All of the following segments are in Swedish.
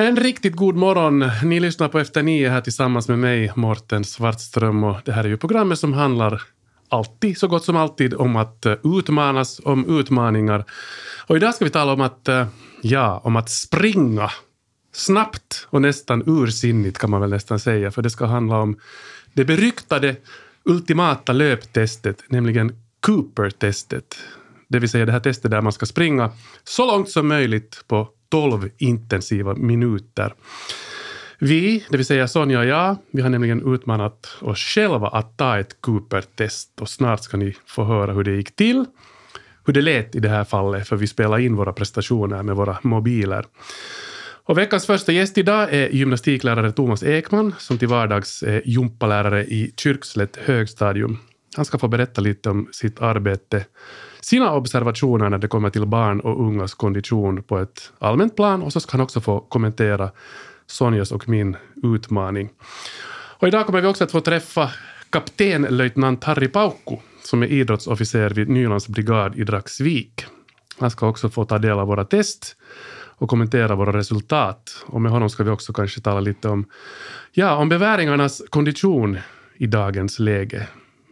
En riktigt god morgon. Ni lyssnar på Efter nio här tillsammans med mig, Morten Svartström. Och det här är ju programmet som handlar alltid, så gott som alltid, om att eh, utmanas, om utmaningar. Och idag ska vi tala om att, eh, ja, om att springa. Snabbt och nästan ursinnigt kan man väl nästan säga, för det ska handla om det beryktade ultimata löptestet, nämligen Cooper-testet. Det vill säga det här testet där man ska springa så långt som möjligt på 12 intensiva minuter. Vi, det vill säga Sonja och jag, vi har nämligen utmanat oss själva att ta ett Cooper-test och snart ska ni få höra hur det gick till, hur det lät i det här fallet, för vi spelar in våra prestationer med våra mobiler. Och veckans första gäst idag är gymnastiklärare Thomas Ekman som till vardags är gympalärare i Kyrkslätt högstadium. Han ska få berätta lite om sitt arbete sina observationer när det kommer till barn och ungas kondition på ett allmänt plan och så ska han också få kommentera Sonjas och min utmaning. Och idag kommer vi också att få träffa kaptenlöjtnant Harry Paukku som är idrottsofficer vid Nylands brigad i Dragsvik. Han ska också få ta del av våra test och kommentera våra resultat. Och med honom ska vi också kanske tala lite om, ja, om beväringarnas kondition i dagens läge.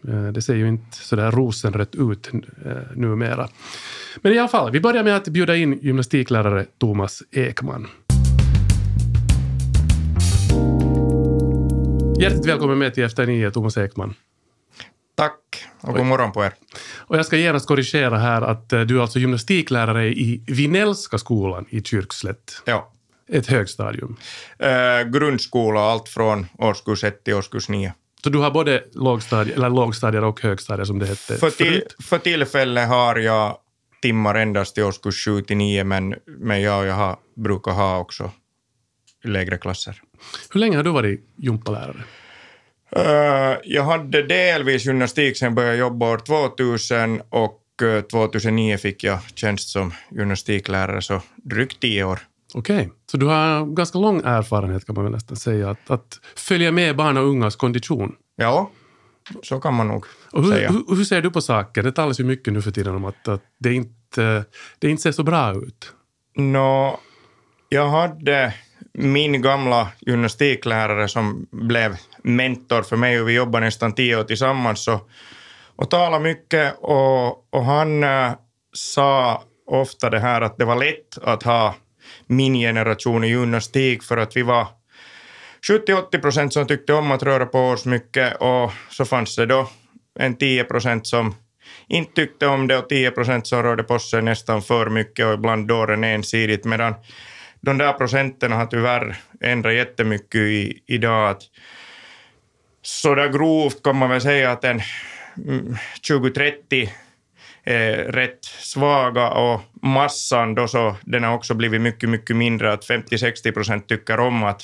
Eh, det ser ju inte så där rosenrött ut eh, numera. Men i alla fall, vi börjar med att bjuda in gymnastiklärare Thomas Ekman. Hjärtligt välkommen med till Efter nio, Thomas Ekman. Tack och god morgon på er. Och jag ska genast korrigera här att eh, du är alltså gymnastiklärare i Vinellska skolan i Kyrkslätt. Ja. Ett högstadium. Eh, grundskola, allt från årskurs 1 till årskurs 9. Så du har både lågstadier, eller lågstadier och högstadier som det hette För, till, för tillfället har jag timmar endast i årskurs 7 till 9, men, men jag, jag har, brukar ha också lägre klasser. Hur länge har du varit gympalärare? Uh, jag hade delvis gymnastik sen började jag jobba år 2000 och uh, 2009 fick jag tjänst som gymnastiklärare, så drygt tio år. Okej, okay. så du har ganska lång erfarenhet kan man väl nästan säga, att, att följa med barn och ungas kondition. Ja, så kan man nog och hur, säga. Hur, hur ser du på saken? Det talas ju mycket nu för tiden om att, att det, inte, det inte ser så bra ut. Nå, jag hade min gamla gymnastiklärare som blev mentor för mig och vi jobbade nästan tio år tillsammans och, och talade mycket och, och han äh, sa ofta det här att det var lätt att ha min generation i gymnastik för att vi var 70-80 procent som tyckte om att röra på oss mycket och så fanns det då en 10 procent som inte tyckte om det och 10 procent som rörde på sig nästan för mycket och ibland dåren ensidigt medan de där procenten har tyvärr ändrat jättemycket i, idag. Att så där grovt kan man väl säga att en mm, 2030 eh, rätt svaga och massan då så den har också blivit mycket, mycket mindre. Att 50-60 procent tycker om att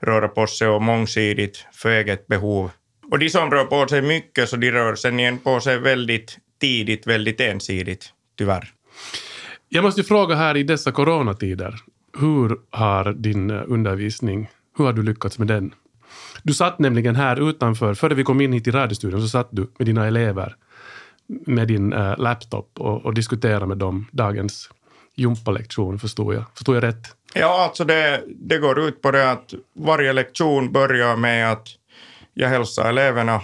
röra på sig och mångsidigt för eget behov. Och de som rör på sig mycket så de rör sen igen på sig väldigt tidigt, väldigt ensidigt, tyvärr. Jag måste fråga här i dessa coronatider, hur har din eh, undervisning, hur har du lyckats med den? Du satt nämligen här utanför, före vi kom in hit i radiostudion så satt du med dina elever med din äh, laptop och, och diskutera med dem dagens gympalektion, förstod jag. Förstod jag rätt? Ja, alltså det, det går ut på det att varje lektion börjar med att jag hälsar eleverna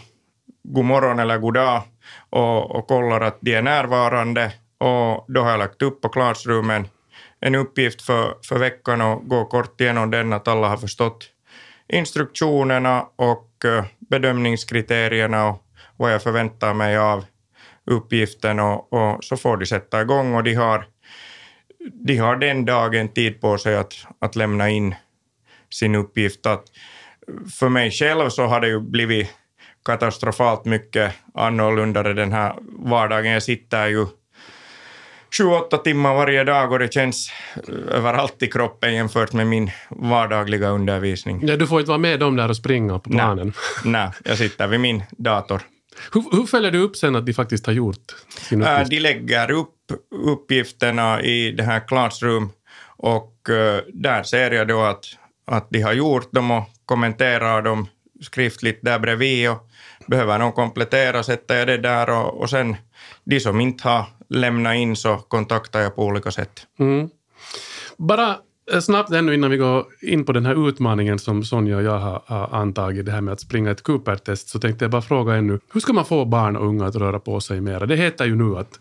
god morgon eller god dag och, och kollar att de är närvarande och då har jag lagt upp på klassrummen en uppgift för, för veckan och gå kort igenom den, att alla har förstått instruktionerna och eh, bedömningskriterierna och vad jag förväntar mig av uppgiften och, och så får de sätta igång och de har, de har den dagen tid på sig att, att lämna in sin uppgift. Att för mig själv så har det ju blivit katastrofalt mycket annorlunda den här vardagen. Jag sitter ju sju, åtta timmar varje dag och det känns överallt i kroppen jämfört med min vardagliga undervisning. Ja, du får inte vara med dem där och springa på planen. Nej, nej jag sitter vid min dator. Hur, hur följer du upp sen att de faktiskt har gjort sin uppgift? Äh, de lägger upp uppgifterna i det här Classroom och uh, där ser jag då att, att de har gjort dem och kommenterar dem skriftligt där bredvid och behöver någon komplettera sätter jag det där och, och sen de som inte har lämnat in så kontaktar jag på olika sätt. Mm. Bara Eh, Eh, snabbt ännu innan vi går in på den här utmaningen som Sonja och jag har, har antagit, det här med att springa ett Cooper-test, så tänkte jag bara fråga ännu, hur ska man få barn och unga att röra på sig mera? Det heter ju nu att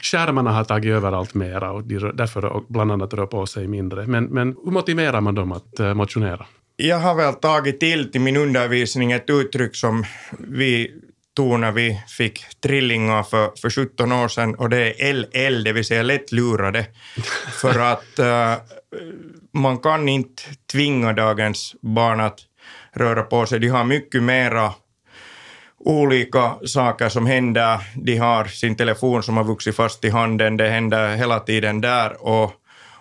skärmarna har tagit över allt mera och de därför bland annat rör på sig mindre. Men, men hur motiverar man dem att eh, motionera? Jag har väl tagit till till min undervisning ett uttryck som vi tog när vi fick trillingar för, för 17 år sedan och det är LL, det vill säga lättlurade. för att uh, man kan inte tvinga dagens barn att röra på sig. De har mycket mera olika saker som händer. De har sin telefon som har vuxit fast i handen. Det händer hela tiden där. Och,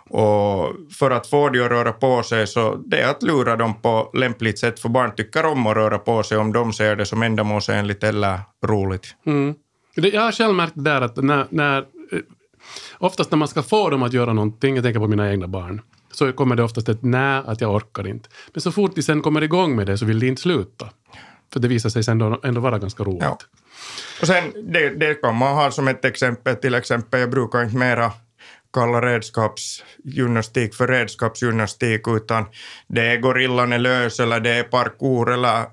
och för att få dem att röra på sig så det är att lura dem på lämpligt sätt. För barn tycker om att röra på sig om de ser det som ändamålsenligt eller roligt. Mm. Jag har själv märkt där att när, när, eh, oftast när man ska få dem att göra någonting, jag tänker på mina egna barn, så kommer det oftast ett nej, att jag orkar inte. Men så fort de sen kommer igång med det så vill de inte sluta. För det visar sig sen ändå, ändå vara ganska roligt. Ja. Och sen, det, det kan man ha som ett exempel, till exempel, jag brukar inte mera kalla redskapsgymnastik för redskapsgymnastik, utan det är gorillan är lös eller det är parkour eller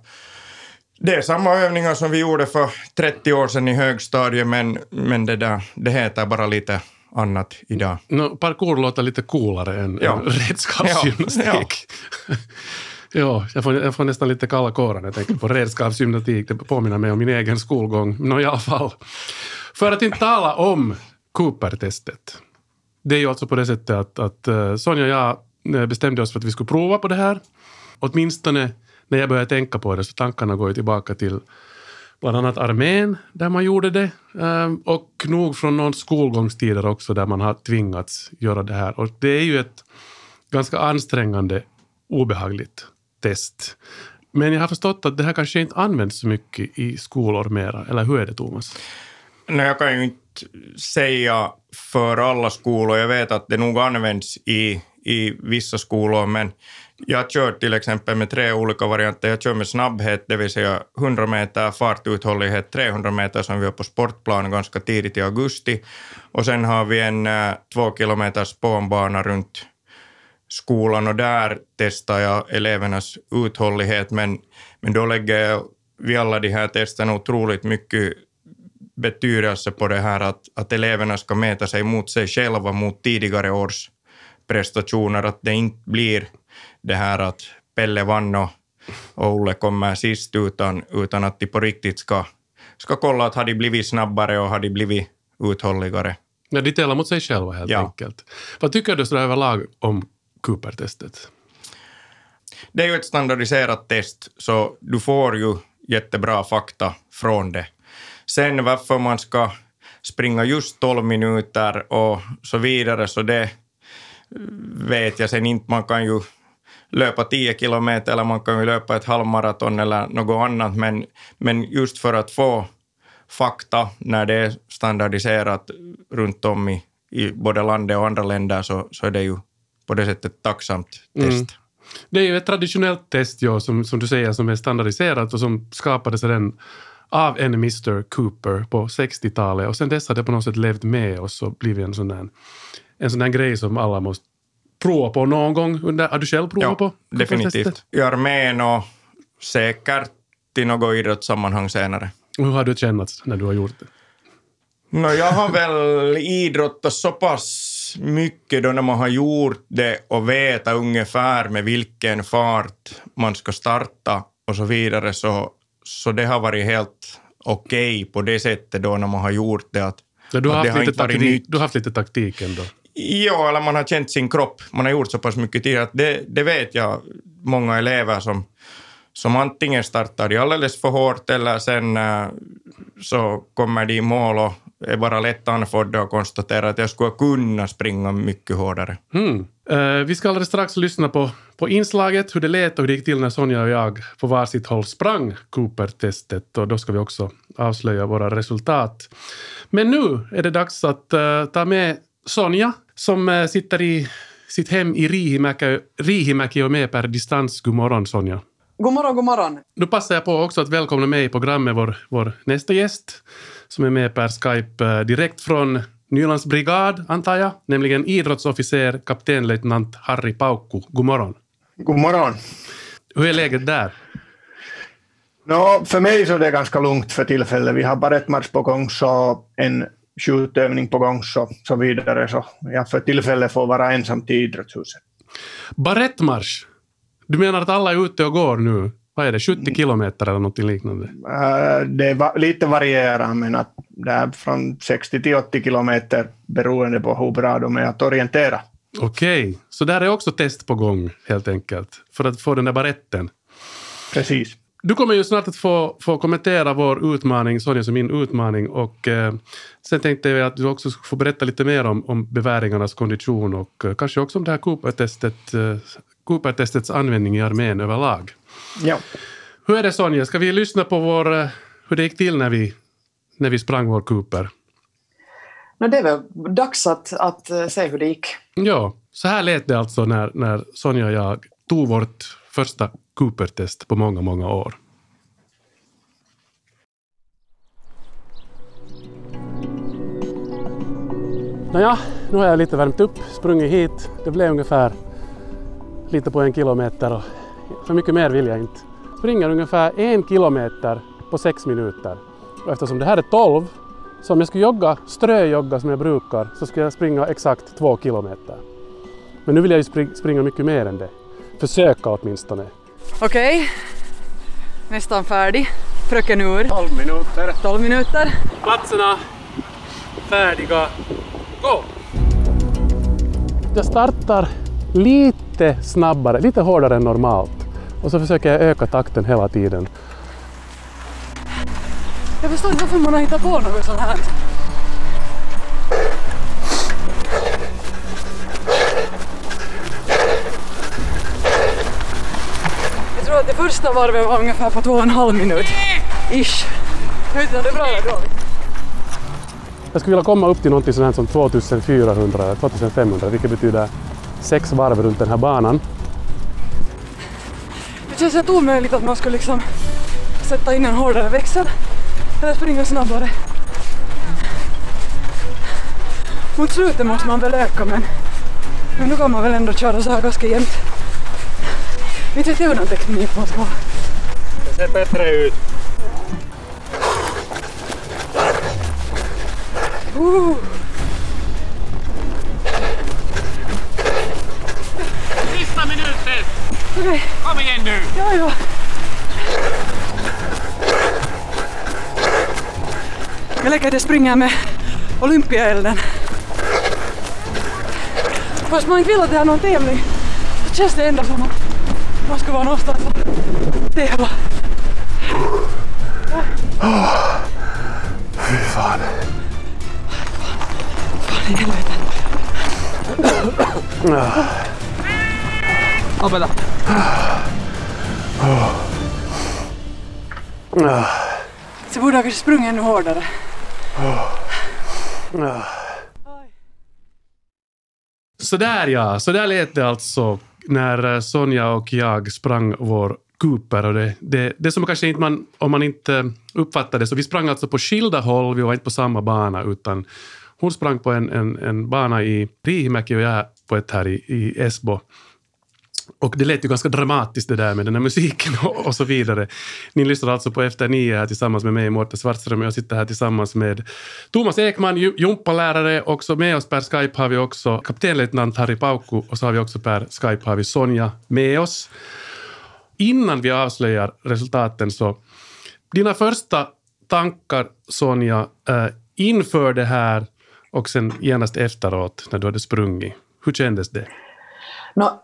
det är samma övningar som vi gjorde för 30 år sedan i högstadiet, men, men det, där, det heter bara lite annat idag. No, parkour låter lite coolare än, ja. redskapsgymnastik. Ja. Ja. ja, jag, får, jag får nästan lite kalla kårar när jag tänker på redskapsgymnastik. Det påminner mig om min egen skolgång. Nå, i alla fall. För att inte tala om Cooper-testet. Det är ju alltså på det sättet att, att eh, Sonja och jag eh, bestämde oss för att vi skulle prova på det här. Åtminstone när jag började tänka på det så tankarna går ju tillbaka till bland annat armén där man gjorde det eh, och nog från någon skolgångstider också där man har tvingats göra det här. Och det är ju ett ganska ansträngande, obehagligt test. Men jag har förstått att det här kanske inte används så mycket i skolor mera, eller hur är det Thomas? Nej, jag kan ju inte säga för alla skolor. Jag vet att det nog används i, i vissa skolor, men jag kör till exempel med tre olika varianter. Jag kör med snabbhet, det vill säga 100 meter, fartuthållighet 300 meter som vi har på sportplan ganska tidigt i augusti. Och sen har vi en äh, två kilometers spånbana runt skolan och där testar jag elevernas uthållighet, men, men då lägger jag vid alla de här testerna otroligt mycket betydelse på det här att, att eleverna ska mäta sig mot sig själva, mot tidigare års prestationer, att det inte blir det här att Pelle vann och, Olle kommer sist, utan, utan att de på riktigt ska, ska kolla att har de blivit snabbare och har de blivit uthålligare. Ja, de tävlar mot sig själva helt ja. enkelt. Vad tycker du så överlag om Cooper-testet? Det är ju ett standardiserat test, så du får ju jättebra fakta från det. Sen varför man ska springa just 12 minuter och så vidare, så det vet jag sen inte. Man kan ju löpa 10 kilometer eller man kan ju löpa ett halvmaraton eller något annat, men, men just för att få fakta när det är standardiserat runt om i, i både landet och andra länder så, så är det ju på det sättet tacksamt test. Mm. Det är ju ett traditionellt test, ja, som, som du säger, som är standardiserat och som skapades redan av en Mr Cooper på 60-talet och sen dess har det på något sätt levt med oss och blivit en sån där, en sån där grej som alla måste prova på någon gång? Under, har du själv provat ja, på? definitivt. I armén och säkert i något idrottssammanhang senare. Och hur har du känt när du har gjort det? No, jag har väl idrottat så pass mycket då när man har gjort det och veta ungefär med vilken fart man ska starta och så vidare, så, så det har varit helt okej okay på det sättet då när man har gjort det. Att, ja, du, har att haft lite taktik, du har haft lite taktik ändå? Ja, eller man har känt sin kropp. Man har gjort så pass mycket tid att det, det vet jag många elever som, som antingen startar de alldeles för hårt eller sen äh, så kommer de i mål och är bara lätt andfådda och konstatera att jag skulle kunna springa mycket hårdare. Mm. Uh, vi ska alldeles strax lyssna på, på inslaget, hur det lät och hur det gick till när Sonja och jag på varsitt håll sprang Cooper-testet och då ska vi också avslöja våra resultat. Men nu är det dags att uh, ta med Sonja som uh, sitter i sitt hem i Riihimäki och med per distans. God morgon Sonja. God morgon, god morgon. Nu passar jag på också att välkomna mig i programmet vår, vår nästa gäst som är med per Skype direkt från Nylands brigad, antar jag, nämligen idrottsofficer kaptenlöjtnant Harry Paukku. God morgon. God morgon. Hur är läget där? No, för mig så är det ganska lugnt för tillfället. Vi har barettmatch på gång, så en skjutövning på gång, så, så vidare. Så jag för tillfället får vara ensam till idrottshuset. Barettmarsch? Du menar att alla är ute och går nu? Vad är det, 70 kilometer eller något liknande? Uh, det var lite varierar, men att det är från 60 till 80 kilometer beroende på hur bra de är att orientera. Okej, okay. så där är också test på gång helt enkelt, för att få den där baretten? Precis. Du kommer ju snart att få, få kommentera vår utmaning, Sonja som min utmaning. Och, eh, sen tänkte jag att du också ska få berätta lite mer om, om beväringarnas kondition och eh, kanske också om det här Cooper-testet, eh, Cooper-testets användning i armén överlag. Ja. Hur är det Sonja, ska vi lyssna på vår, eh, hur det gick till när vi, när vi sprang vår Cooper? No, det är väl dags att, att uh, se hur det gick. Ja, så här lät det alltså när, när Sonja och jag tog vårt första Cooper-test på många, många år. Nåja, nu har jag lite värmt upp, sprungit hit. Det blev ungefär lite på en kilometer och för mycket mer vill jag inte. Springer ungefär en kilometer på sex minuter. Och eftersom det här är 12, så om jag skulle jogga, ströjogga som jag brukar, så skulle jag springa exakt två kilometer. Men nu vill jag ju springa mycket mer än det. Försöka åtminstone. Okej, okay. nästan färdig. Fröken ur. 12 minuter. 12 minuter. Platserna färdiga. Gå! Jag startar lite snabbare, lite hårdare än normalt. Och så försöker jag öka takten hela tiden. Jag förstår inte varför man har hittat på något sånt här. Jag tror att det första varvet var ungefär på två och en halv minut. Ish. Jag vet inte om det är bra eller dåligt. Jag skulle vilja komma upp till någonting sånt som 2400 eller 2500 vilket betyder sex varv runt den här banan. Det känns helt omöjligt att man skulle liksom sätta in en hårdare växel eller springa snabbare. Mot slutet måste man väl öka men, men nu kan man väl ändå köra så här ganska jämnt. Inte vet jag hur teknik man ska ha. Det ser bättre ut. Uh. Igen nu! Ja, ja. Jag lyckades springa med Olympiaelden. Fast man inte vill att det är någon tävling så känns det ändå som att man ska vara någonstans och tävla. Oh, fy fan. Fan i helvete. Opeta. Så borde jag kanske sprungit ännu hårdare. Sådär ja, sådär lät det alltså när eh, Sonja och jag sprang vår Cooper. Och det, det, det som kanske inte man, om man inte uppfattar det, så vi sprang alltså på skilda håll, vi var inte på samma bana utan hon sprang på en, en, en bana i Riihimäki och jag på ett här i, i Esbo. Och det lät ju ganska dramatiskt det där med den här musiken och, och så vidare. Ni lyssnar alltså på Efter nio här tillsammans med mig, Mårten Svartström, och jag sitter här tillsammans med Thomas Ekman, jumpalärare. Också med oss per Skype har vi också kaptenlöjtnant Harry Paukku och så har vi också per Skype har vi Sonja med oss. Innan vi avslöjar resultaten så, dina första tankar Sonja eh, inför det här och sen genast efteråt när du hade sprungit. Hur kändes det? No,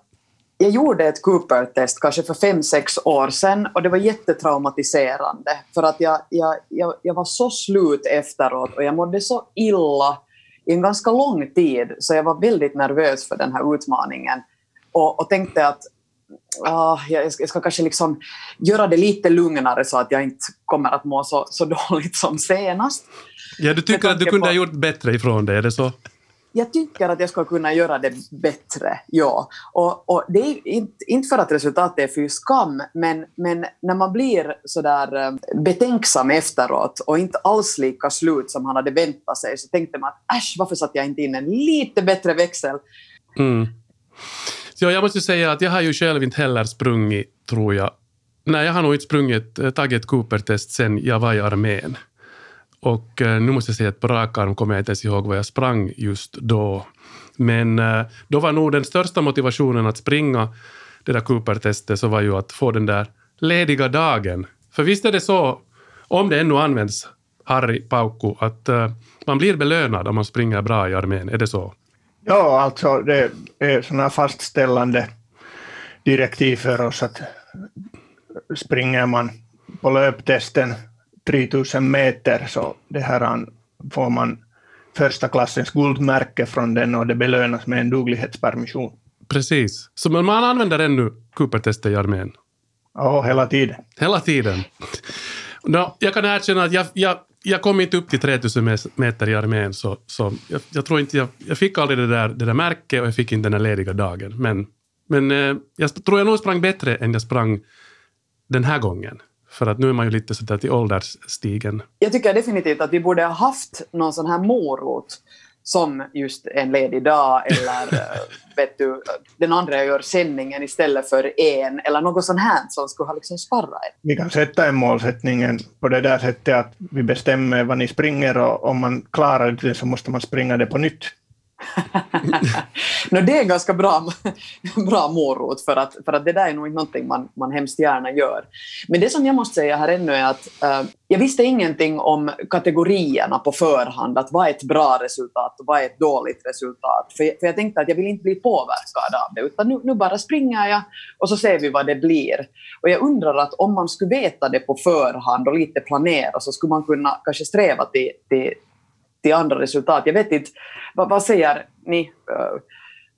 jag gjorde ett Cooper-test kanske för fem sex år sedan och det var jättetraumatiserande för att jag, jag, jag, jag var så slut efteråt och jag mådde så illa i en ganska lång tid så jag var väldigt nervös för den här utmaningen och, och tänkte att uh, jag, ska, jag ska kanske liksom göra det lite lugnare så att jag inte kommer att må så, så dåligt som senast. Ja, du tycker att du kunde på... ha gjort bättre ifrån det, är det så? Jag tycker att jag ska kunna göra det bättre, ja. Och, och det är inte, inte för att resultatet är för skam, men, men när man blir sådär eh, betänksam efteråt och inte alls lika slut som han hade väntat sig, så tänkte man att äsch, varför satte jag inte in en lite bättre växel? Mm. Ja, jag måste säga att jag har ju själv inte heller sprungit, tror jag. Nej, jag har nog inte sprungit, eh, tagit ett Cooper-test sen jag var i armén. Och eh, nu måste jag säga att på rak arm kommer jag inte ens ihåg vad jag sprang just då. Men eh, då var nog den största motivationen att springa det där Cooper-testet så var ju att få den där lediga dagen. För visst är det så, om det ännu används, Harry Paukku, att eh, man blir belönad om man springer bra i armén. Är det så? Ja, alltså det är sådana fastställande direktiv för oss att springer man på löptesten 3000 meter så det här får man första klassens guldmärke från den och det belönas med en duglighetspermission. Precis. Så man använder ännu Cooper-testet i armén? Ja, hela tiden. Hela tiden. No, jag kan erkänna att jag, jag, jag kom inte upp till 3000 meter i armén, så, så jag, jag tror inte jag, jag fick aldrig det där, det där märket och jag fick inte den där lediga dagen. Men, men eh, jag tror jag nog sprang bättre än jag sprang den här gången. För att nu är man ju lite sådär till åldersstigen. Jag tycker definitivt att vi borde ha haft någon sån här morot som just en ledig dag eller eh, vet du, den andra gör sändningen istället för en eller något sånt här som skulle ha liksom sparrat Vi kan sätta en målsättning på det där sättet att vi bestämmer vad ni springer och om man klarar det så måste man springa det på nytt. no, det är en ganska bra, bra morot, för att, för att det där är nog inte någonting man, man hemskt gärna gör. Men det som jag måste säga här ännu är att uh, jag visste ingenting om kategorierna på förhand, att vad är ett bra resultat och vad är ett dåligt resultat. För, för jag tänkte att jag vill inte bli påverkad av det, utan nu, nu bara springer jag och så ser vi vad det blir. Och jag undrar att om man skulle veta det på förhand och lite planera så skulle man kunna kanske sträva till, till, till andra resultat. Jag vet inte, vad, vad säger ni, uh,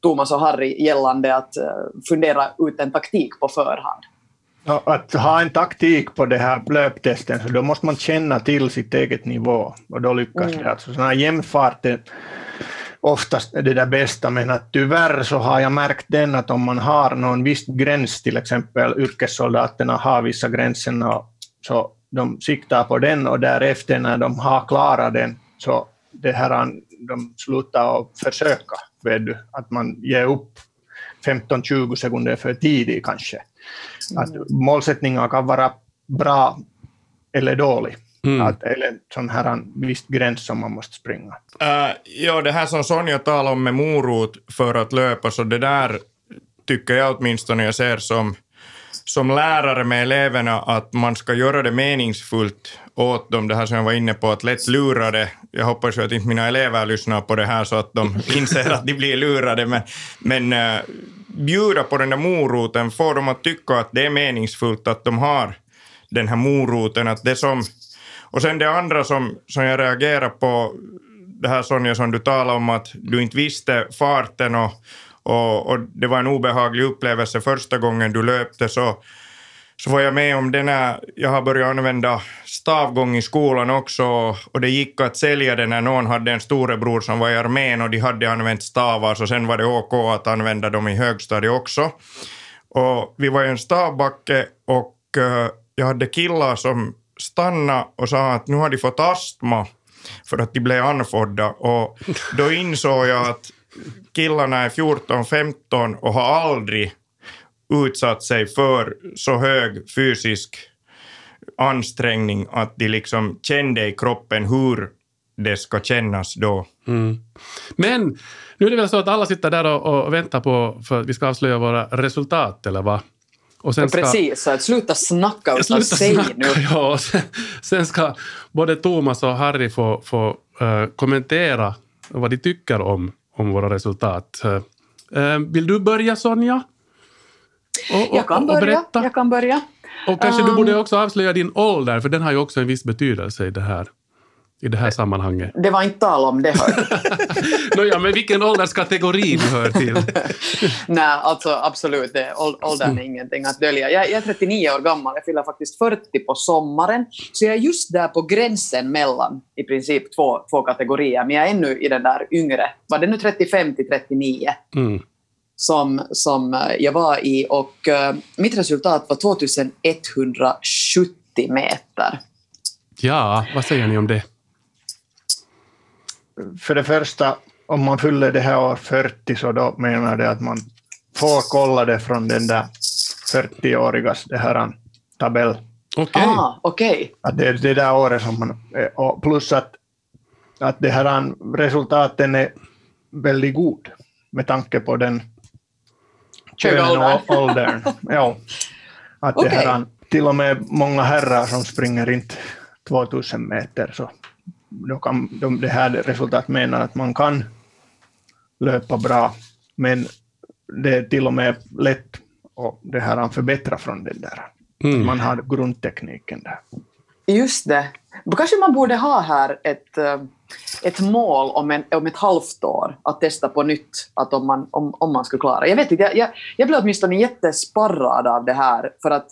Thomas och Harry, gällande att uh, fundera ut en taktik på förhand? Ja, att ha en taktik på det här löptesten, så då måste man känna till sitt eget nivå och då lyckas mm. det. Alltså, sådana jämnfart är oftast det där bästa, men att tyvärr så har jag märkt den att om man har någon viss gräns, till exempel yrkessoldaterna har vissa gränser, så de siktar på den och därefter när de har klarat den så det här, de slutar att försöka. Vet du? Att man ger upp 15-20 sekunder för tidigt kanske. Att mm. målsättningar kan vara bra eller dålig. Mm. Att, eller sån här en viss gräns som man måste springa. Uh, ja, det här som Sonja talade om med morot för att löpa, så det där tycker jag åtminstone jag ser som som lärare med eleverna att man ska göra det meningsfullt åt dem, det här som jag var inne på, att lätt lura det. Jag hoppas ju att inte mina elever lyssnar på det här så att de inser att de blir lurade, men, men uh, bjuda på den där moroten, få dem att tycka att det är meningsfullt att de har den här moroten. Att det som, och sen det andra som, som jag reagerar på, det här Sonja som du talade om, att du inte visste farten och och, och, det var en obehaglig upplevelse första gången du löpte så, så var jag med om det när jag har börjat använda stavgång i skolan också och det gick att sälja det när någon hade en storebror som var i armén och de hade använt stavar så sen var det OK att använda dem i högstadiet också. Och vi var i en stavbacke och eh, jag hade killar som stannade och sa att nu har de fått astma för att de blev andfådda och då insåg jag att killarna är 14-15 och har aldrig utsatt sig för så hög fysisk ansträngning att de liksom kände i kroppen hur det ska kännas då. Mm. Men nu är det väl så att alla sitter där och, och väntar på för att vi ska avslöja våra resultat, eller vad? Och sen ska, Precis, så att sluta snacka utan sluta säg snacka, nu. Ja, sen, sen, ska både Thomas och Harry få, få uh, kommentera vad de tycker om om våra resultat. Eh, vill du börja Sonja? Och, och, jag, kan börja, jag kan börja. Och kanske um, du borde också avslöja din ålder, för den har ju också en viss betydelse i det här. i det här sammanhanget? Det var inte tal om det. Hör. Nåja, men vilken ålderskategori du hör till? Nej, alltså absolut, det, åldern är ingenting att dölja. Jag, jag är 39 år gammal, jag fyller faktiskt 40 på sommaren, så jag är just där på gränsen mellan i princip två, två kategorier, men jag är ännu i den där yngre, var det nu 35 till 39? Mm. Som, som eh, jag var i och uh, mitt resultat var 2170 meter. Ja, vad säger ni om det? För det första, om man fyller det här år 40 så då menar det att man får kolla det från den där 40-årigas det här tabell. Okej. Ah, okej. Att det är det där året som man... Och plus att, att det här resultaten är väldigt god med tanke på den könen och åldern. Ja. Att det här, till och med många herrar som springer inte 2000 meter så då kan de, det här resultatet menar att man kan löpa bra, men det är till och med lätt att det här förbättra från den där. Mm. Man har grundtekniken där. Just det. Kanske man borde ha här ett, eh, ett mål om, en, om ett halvt år att testa på nytt, att om, man, om, om man skulle klara. Jag vet inte, jag, jag, jag blev åtminstone jättesparrad av det här, för att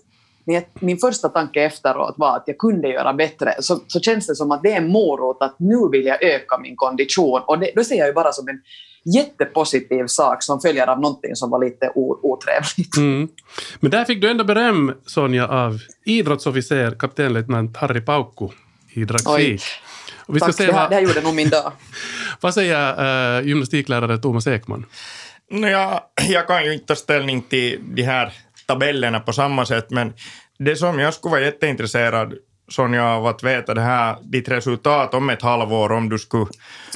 min, första tanke efteråt var att jag kunde göra bättre. Så, så känns det som att det är en morot att nu vill jag öka min kondition. Och det, då ser jag ju bara som en jättepositiv sak som följer av någonting som var lite otrevligt. Mm. Men där fick du ändå beröm, Sonja, av idrottsofficer kaptenlöjtnant Harry Paukku i dragfri. Och vi ska Tack, se det, här, vad, det här gjorde nog min dag. vad säger uh, gymnastiklärare Thomas Ekman? Jag, jag kan ju inte ta ställning till de här tabellerna på samma sätt, men det som jag skulle vara jätteintresserad Sonja, av att veta det här, ditt resultat om ett halvår, om du skulle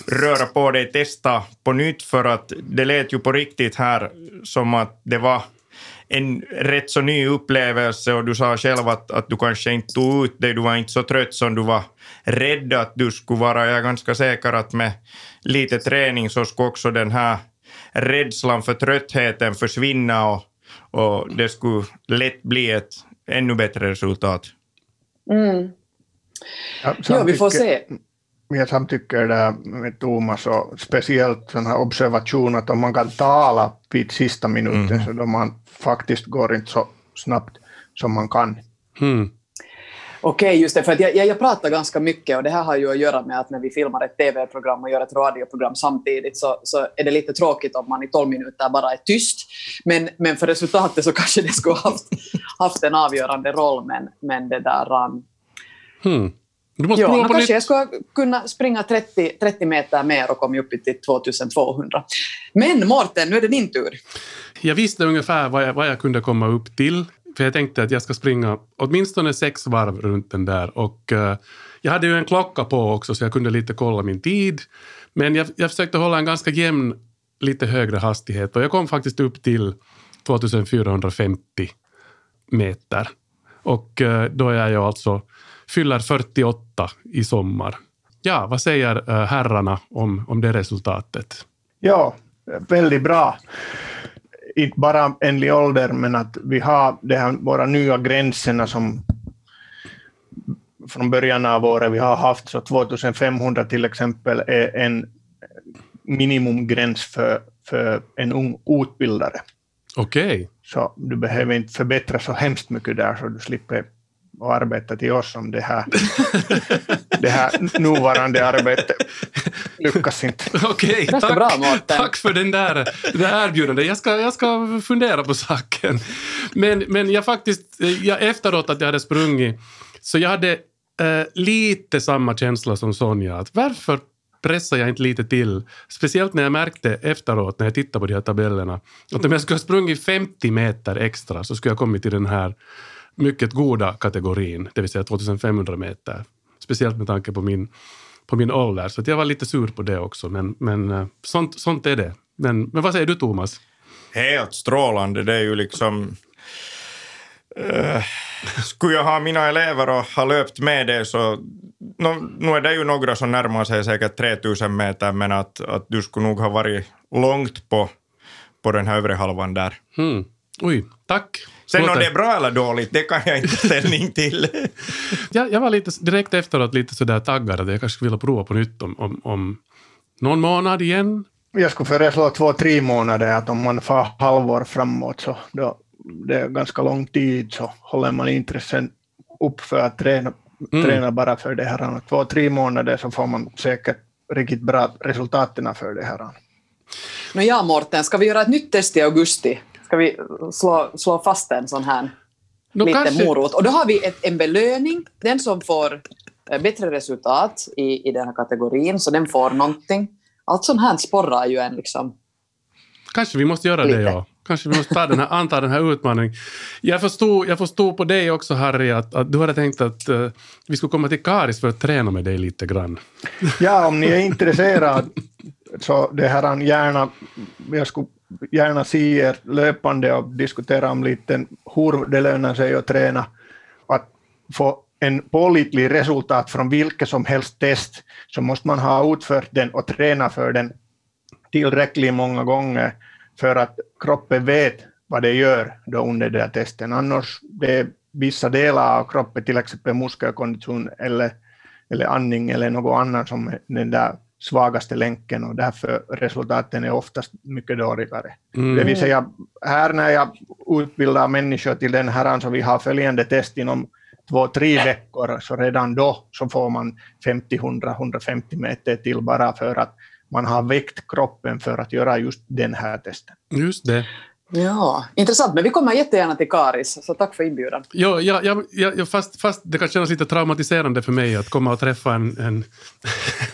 röra på dig, testa på nytt, för att det lät ju på riktigt här som att det var en rätt så ny upplevelse och du sa själv att, att du kanske inte tog ut dig, du var inte så trött som du var rädd att du skulle vara. Jag är ganska säker att med lite träning så skulle också den här rädslan för tröttheten försvinna och, och det skulle lätt bli ett ännu bättre resultat. Mm. Ja, Ja, vi får se. Jag samtycker där med Thomas och speciellt sån här observation att om man kan tala vid sista minuten så då man faktiskt går inte så snabbt som man kan. Mm. Okej, just det. För att jag, jag, jag pratar ganska mycket och det här har ju att göra med att när vi filmar ett TV-program och gör ett radioprogram samtidigt så, så är det lite tråkigt om man i 12 minuter bara är tyst. Men, men för resultatet så kanske det skulle haft, haft en avgörande roll. Men, men det där... Um, Hmm. Du måste ja, kanske jag skulle kunna springa 30, 30 meter mer och komma upp till 2200. Men Mårten, nu är det din tur. Jag visste ungefär vad jag, vad jag kunde komma upp till. För jag tänkte att jag ska springa åtminstone sex varv runt den där. Och eh, jag hade ju en klocka på också så jag kunde lite kolla min tid. Men jag, jag försökte hålla en ganska jämn, lite högre hastighet. Och jag kom faktiskt upp till 2450 meter. Och eh, då är jag alltså fyller 48 i sommar. Ja, vad säger eh, herrarna om, om det resultatet? Ja, väldigt bra. Inte bara enlig ålder, men att vi har det här, våra nya gränserna som från början av året vi har haft, så 2500 till exempel är en minimumgräns för, för en ung utbildare. Okej. Så du behöver inte förbättra så hemskt mycket där, så du slipper att arbeta till oss om det här, det här nuvarande arbetet lyckas inte. Okej, tack, bra, tack för den där, det här erbjudandet. Jag ska, jag ska fundera på saken. Men, men jag faktiskt, jag, efteråt att jag hade sprungit, så jag hade eh, lite samma känsla som Sonja. Att varför pressar jag inte lite till? Speciellt när jag märkte efteråt, när jag tittade på de här tabellerna, att om jag skulle ha sprungit 50 meter extra så skulle jag kommit till den här mycket goda kategorin, det vill säga 2500 meter. Speciellt med tanke på min, på min ålder. Så jag var lite sur på det också, men, men eh, sånt, sånt är det. Men, men vad säger du, Thomas? Helt strålande. Det är ju liksom... Uh, skulle jag ha mina elever och ha löpt med det så... No, nu är det ju några som närmar sig säkert 3000 meter, men att, att du skulle nog ha varit långt på, på den här övre halvan där. Hmm. Oj, tack. Sen om det är bra eller dåligt, det kan jag inte ta ställning till. jag, jag var lite, direkt efteråt lite sådär taggad att jag kanske skulle vilja prova på nytt om, om, om någon månad igen. Jag skulle föreslå två, tre månader, att om man får halvår framåt så då, det är ganska lång tid så håller man intressen upp för att träna, Mm. träna bara för det här. Två, tre månader så får man säkert riktigt bra resultaten för det här. Nå ja, Morten, ska vi göra ett nytt test i augusti? Ska vi slå, slå fast en sån här Nå, liten kanske- morot? Och då har vi ett, en belöning. Den som får eh, bättre resultat i, i den här kategorin, så den får någonting. Allt sånt här sporrar ju en liksom. Kanske vi måste göra Lite. det, ja. Kanske vi måste ta den här, anta den här utmaningen. Jag förstod, jag förstod på dig också, Harry, att, att du hade tänkt att eh, vi skulle komma till Karis för att träna med dig lite grann. Ja, om ni är intresserade så det här gärna, jag skulle gärna se er löpande och diskutera om lite hur det lönar sig att träna. Att få en pålitlig resultat från vilket som helst test så måste man ha utfört den och träna för den tillräckligt många gånger för att kroppen vet vad det gör då under den testen. Annars det är vissa delar av kroppen, till exempel muskelkondition eller, eller andning eller något annat som den där svagaste länken och därför resultaten är oftast mycket dåligare. Mm. Det vill säga, här när jag utbildar människor till den här, så vi har följande test inom två, tre veckor, så redan då så får man 50, 100, 150 meter till bara för att man har väckt kroppen för att göra just den här testen. Just det. Ja, intressant. Men vi kommer jättegärna till Karis, så tack för inbjudan. Ja, ja, ja, ja, ja, fast, fast det kan kännas lite traumatiserande för mig att komma och träffa en, en,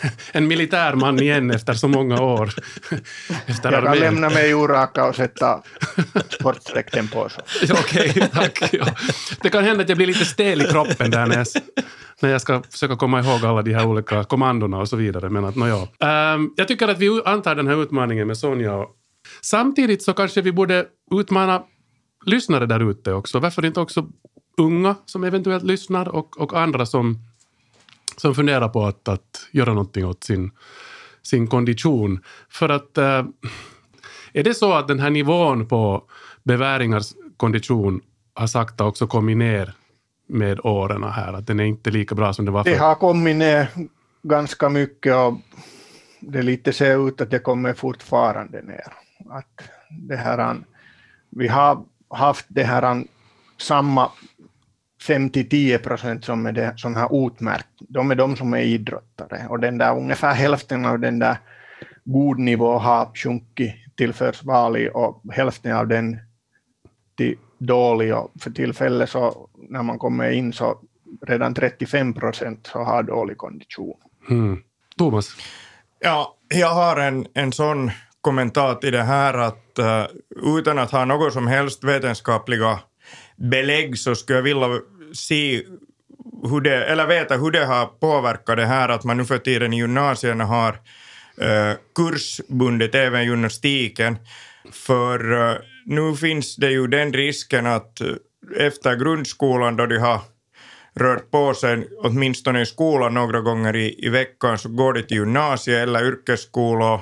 en militärman igen efter så många år. Efter Jag kan armén. lämna mig oraka och sätta sportdräkten på. Okej, tack. Ja. Det kan hända att jag blir lite stel i kroppen där när jag, när jag ska försöka komma ihåg alla de här olika kommandona och så vidare. Men att, no, ja. Ehm, jag tycker att vi antar den här utmaningen med Sonja. Och Samtidigt så kanske vi borde utmana lyssnare där ute också. Varför inte också unga som eventuellt lyssnar och, och andra som, som funderar på att, att göra någonting åt sin, sin kondition. För att eh, är det så att den här nivån på beväringars kondition har sakta också kommit ner med åren här? Att den är inte lika bra som det var Det förr? har kommit ner ganska mycket och det lite ser ut att det kommer fortfarande ner. Att det här, vi har haft det här samma 5-10 procent som är det, som har utmärkt. De är de som är idrottare och den där ungefär hälften av den där god nivå har sjunkit till försvarlig och hälften av den till dålig och för tillfället så när man kommer in så redan 35 procent så har dålig kondition. Mm. Thomas? Ja, jag har en, en sån kommentar till det här att uh, utan att ha något som helst vetenskapliga belägg så skulle jag vilja se hur det, eller veta hur det har påverkat det här att man nu för tiden i gymnasierna har eh, kursbundet även gymnastiken. För eh, nu finns det ju den risken att eh, efter grundskolan då de har rört på sig, åtminstone i skolan några gånger i, i veckan, så går de till gymnasiet eller yrkesskola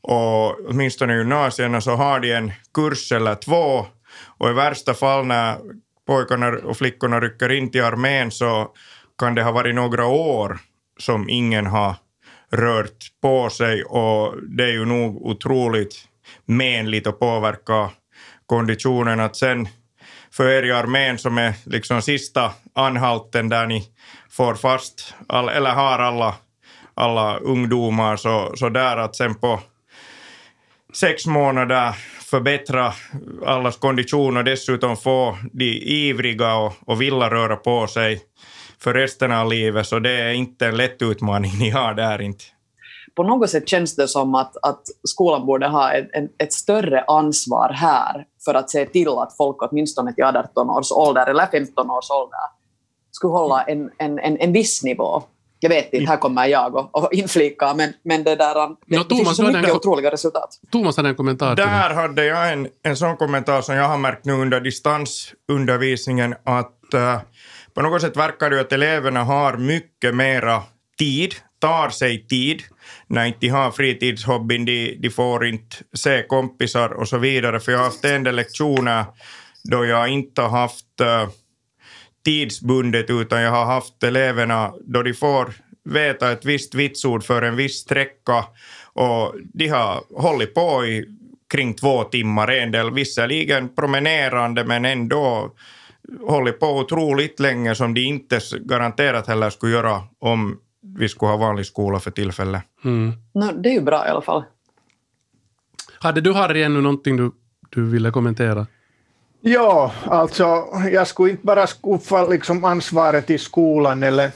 och åtminstone i gymnasierna så har de en kurs eller två och i värsta fall när pojkarna och flickorna rycker in till armén så kan det ha varit några år som ingen har rört på sig. Och det är ju nog otroligt menligt att påverka konditionen att sen för er i armén som är liksom sista anhalten där ni får fast, all, eller har alla, alla ungdomar, så, så där att sen på sex månader förbättra allas kondition och dessutom få de ivriga och, och vilja röra på sig för resten av livet, så det är inte en lätt utmaning ni har där inte. På något sätt känns det som att, att skolan borde ha ett, ett, större ansvar här för att se till att folk åtminstone till 18 års ålder eller 15 års ålder skulle hålla en, en, en, en viss nivå. Jag vet inte, här kommer jag och, och inflika, men, men det där... Det, Nå, det Thomas, finns så mycket en- otroliga resultat. Thomas hade en kommentar till det. Där hade jag en, en sån kommentar som jag har märkt nu under distansundervisningen att uh, på något sätt verkar det ju att eleverna har mycket mera tid tar sig tid när inte har fritidshobbyn, de, de får inte se kompisar och så vidare. För jag har haft en del lektioner då jag inte har haft uh, tidsbundet utan jag har haft eleverna då de får veta ett visst vitsord för en viss sträcka och de har hållit på i kring två timmar, en del visserligen promenerande men ändå hållit på otroligt länge som de inte garanterat heller skulle göra om vi skulle ha vanlig skola för tillfället. Mm. No, det är ju bra i alla fall. Hade du Harry ännu någonting du, du ville kommentera? Ja, alltså jag skulle inte bara skuffa liksom ansvaret i skolan eller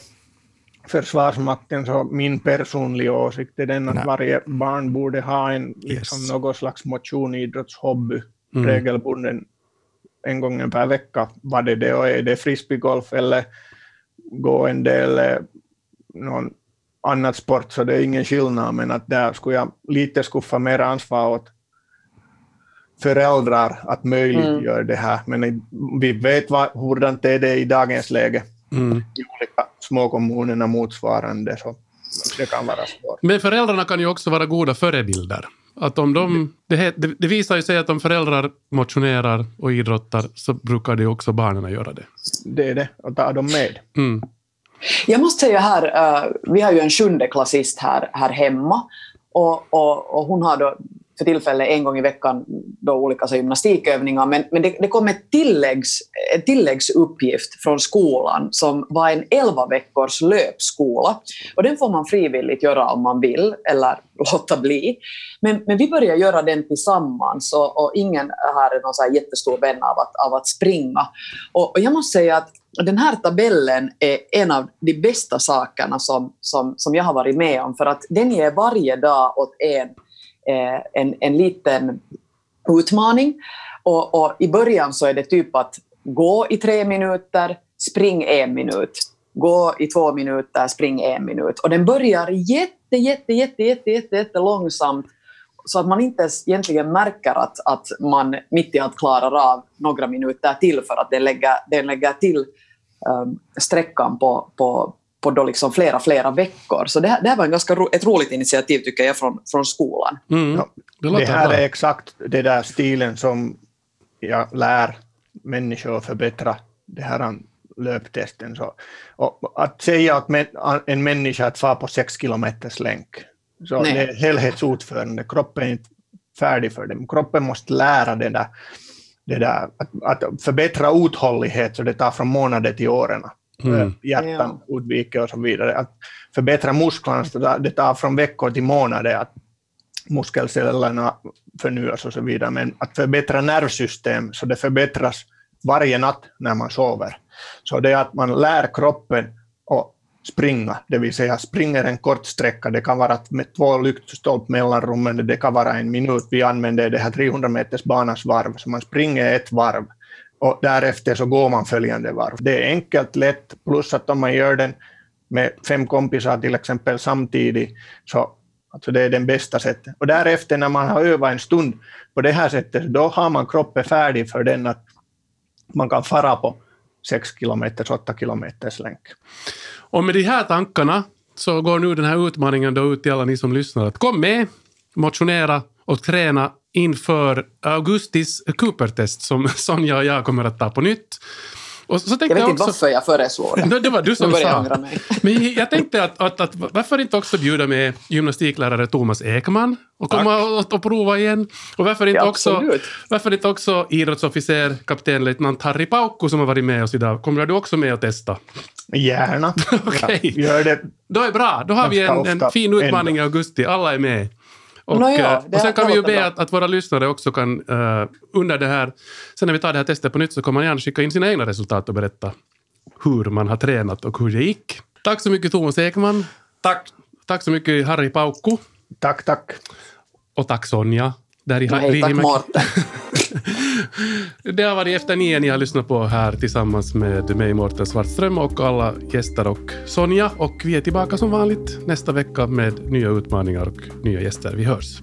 Försvarsmakten, så min personliga åsikt är den att Nej. varje barn borde ha en, liksom, yes. någon slags motion, idrottshobby, mm. regelbunden en gång per vecka. Vad är det och är det frisbeegolf eller gå en del eh, någon annat sport så det är ingen skillnad, men att där skulle jag lite skuffa mer ansvar åt föräldrar att möjliggöra mm. det här. Men vi vet vad, hurdant är det i dagens läge mm. i olika småkommunerna motsvarande, så det kan vara svårt. Men föräldrarna kan ju också vara goda förebilder. Att om de, det, det, visar ju sig att om föräldrar motionerar och idrottar så brukar det också barnen göra det. Det är det, och ta dem med. Mm. Jag måste säga här, uh, vi har ju en sjunde klassist här, här hemma och, och, och hon har då för tillfället en gång i veckan då olika så gymnastikövningar, men, men det, det kom ett tilläggs, en tilläggsuppgift från skolan som var en 11 veckors löpskola. Och den får man frivilligt göra om man vill, eller låta bli. Men, men vi började göra den tillsammans och, och ingen här är någon så jättestor vän av att, av att springa. Och, och jag måste säga att den här tabellen är en av de bästa sakerna som, som, som jag har varit med om, för att den ger varje dag åt en Eh, en, en liten utmaning. Och, och, I början så är det typ att gå i tre minuter, spring en minut. Gå i två minuter, spring en minut. Och den börjar jätte, jätte, jätte, jätte, jätte, jätte långsamt så att man inte ens egentligen märker att, att man mitt i allt klarar av några minuter till för att den lägger, den lägger till um, sträckan på, på, på då liksom flera, flera veckor. Så det här, det här var en ganska ro, ett roligt initiativ tycker jag från, från skolan. Mm. Ja, det, här bra. är exakt den där stilen som jag lär människor att förbättra det här löptesten. Så, och att säga att en människa att fara på sex kilometers länk, så Nej. det är helhetsutförande. Kroppen är inte färdig för det. Kroppen måste lära det där, det där att, att förbättra uthållighet så det tar från månader till åren mm. hjärtan ja. undviker och så vidare. Att förbättra musklerna, det tar från veckor till månader att muskelcellerna förnyas och så vidare, men att förbättra nervsystem så det förbättras varje natt när man sover. Så det är att man lär kroppen att springa, det vill säga springer en kort sträcka, det kan vara med två lyktstolp mellanrummen, det kan vara en minut, vi använder det här 300 meters banans varv, så man springer ett varv och därefter så går man följande varv. Det är enkelt, lätt, plus att om man gör den med fem kompisar till exempel samtidigt, så alltså det är det bästa sättet. Och därefter när man har övat en stund på det här sättet, då har man kroppen färdig för den att man kan fara på 6 kilometers, 8 kilometers länk. Och med de här tankarna så går nu den här utmaningen då ut till alla ni som lyssnar att kom med, motionera och träna inför augustis Cooper-test som Sonja och jag kommer att ta på nytt. Och så tänkte jag vet jag inte varför jag föreslår det. det var du som sa. Men jag tänkte att, att, att, varför inte också bjuda med gymnastiklärare Thomas Ekman och komma och, och, prova igen? Och varför inte, ja, också, varför inte också idrottsofficer, kapten löjtnant Harry Paukku som har varit med oss idag? Kommer du också med och testa? Gärna. Okej. Okay. Ja, Då är bra. Då har vi en, en fin utmaning i augusti. Alla är med. Och, no, ja, eh, och sen kan vi ju be att, att, våra lyssnare också kan uh, under det här, sen när vi tar det här testet på nytt så kan man gärna skicka in sina egna resultat och berätta hur man har tränat och hur det gick. Tack så mycket Thomas Ekman. Tack. Tack så mycket Harry Paukku. Tack, tack. Och tack Sonja. Där i Nej, tack Mårten. det har varit Efter nio ni har lyssnat på här tillsammans med mig Mårten Svartström och alla gäster och Sonja. Och vi är tillbaka som vanligt nästa vecka med nya utmaningar och nya gäster. Vi hörs.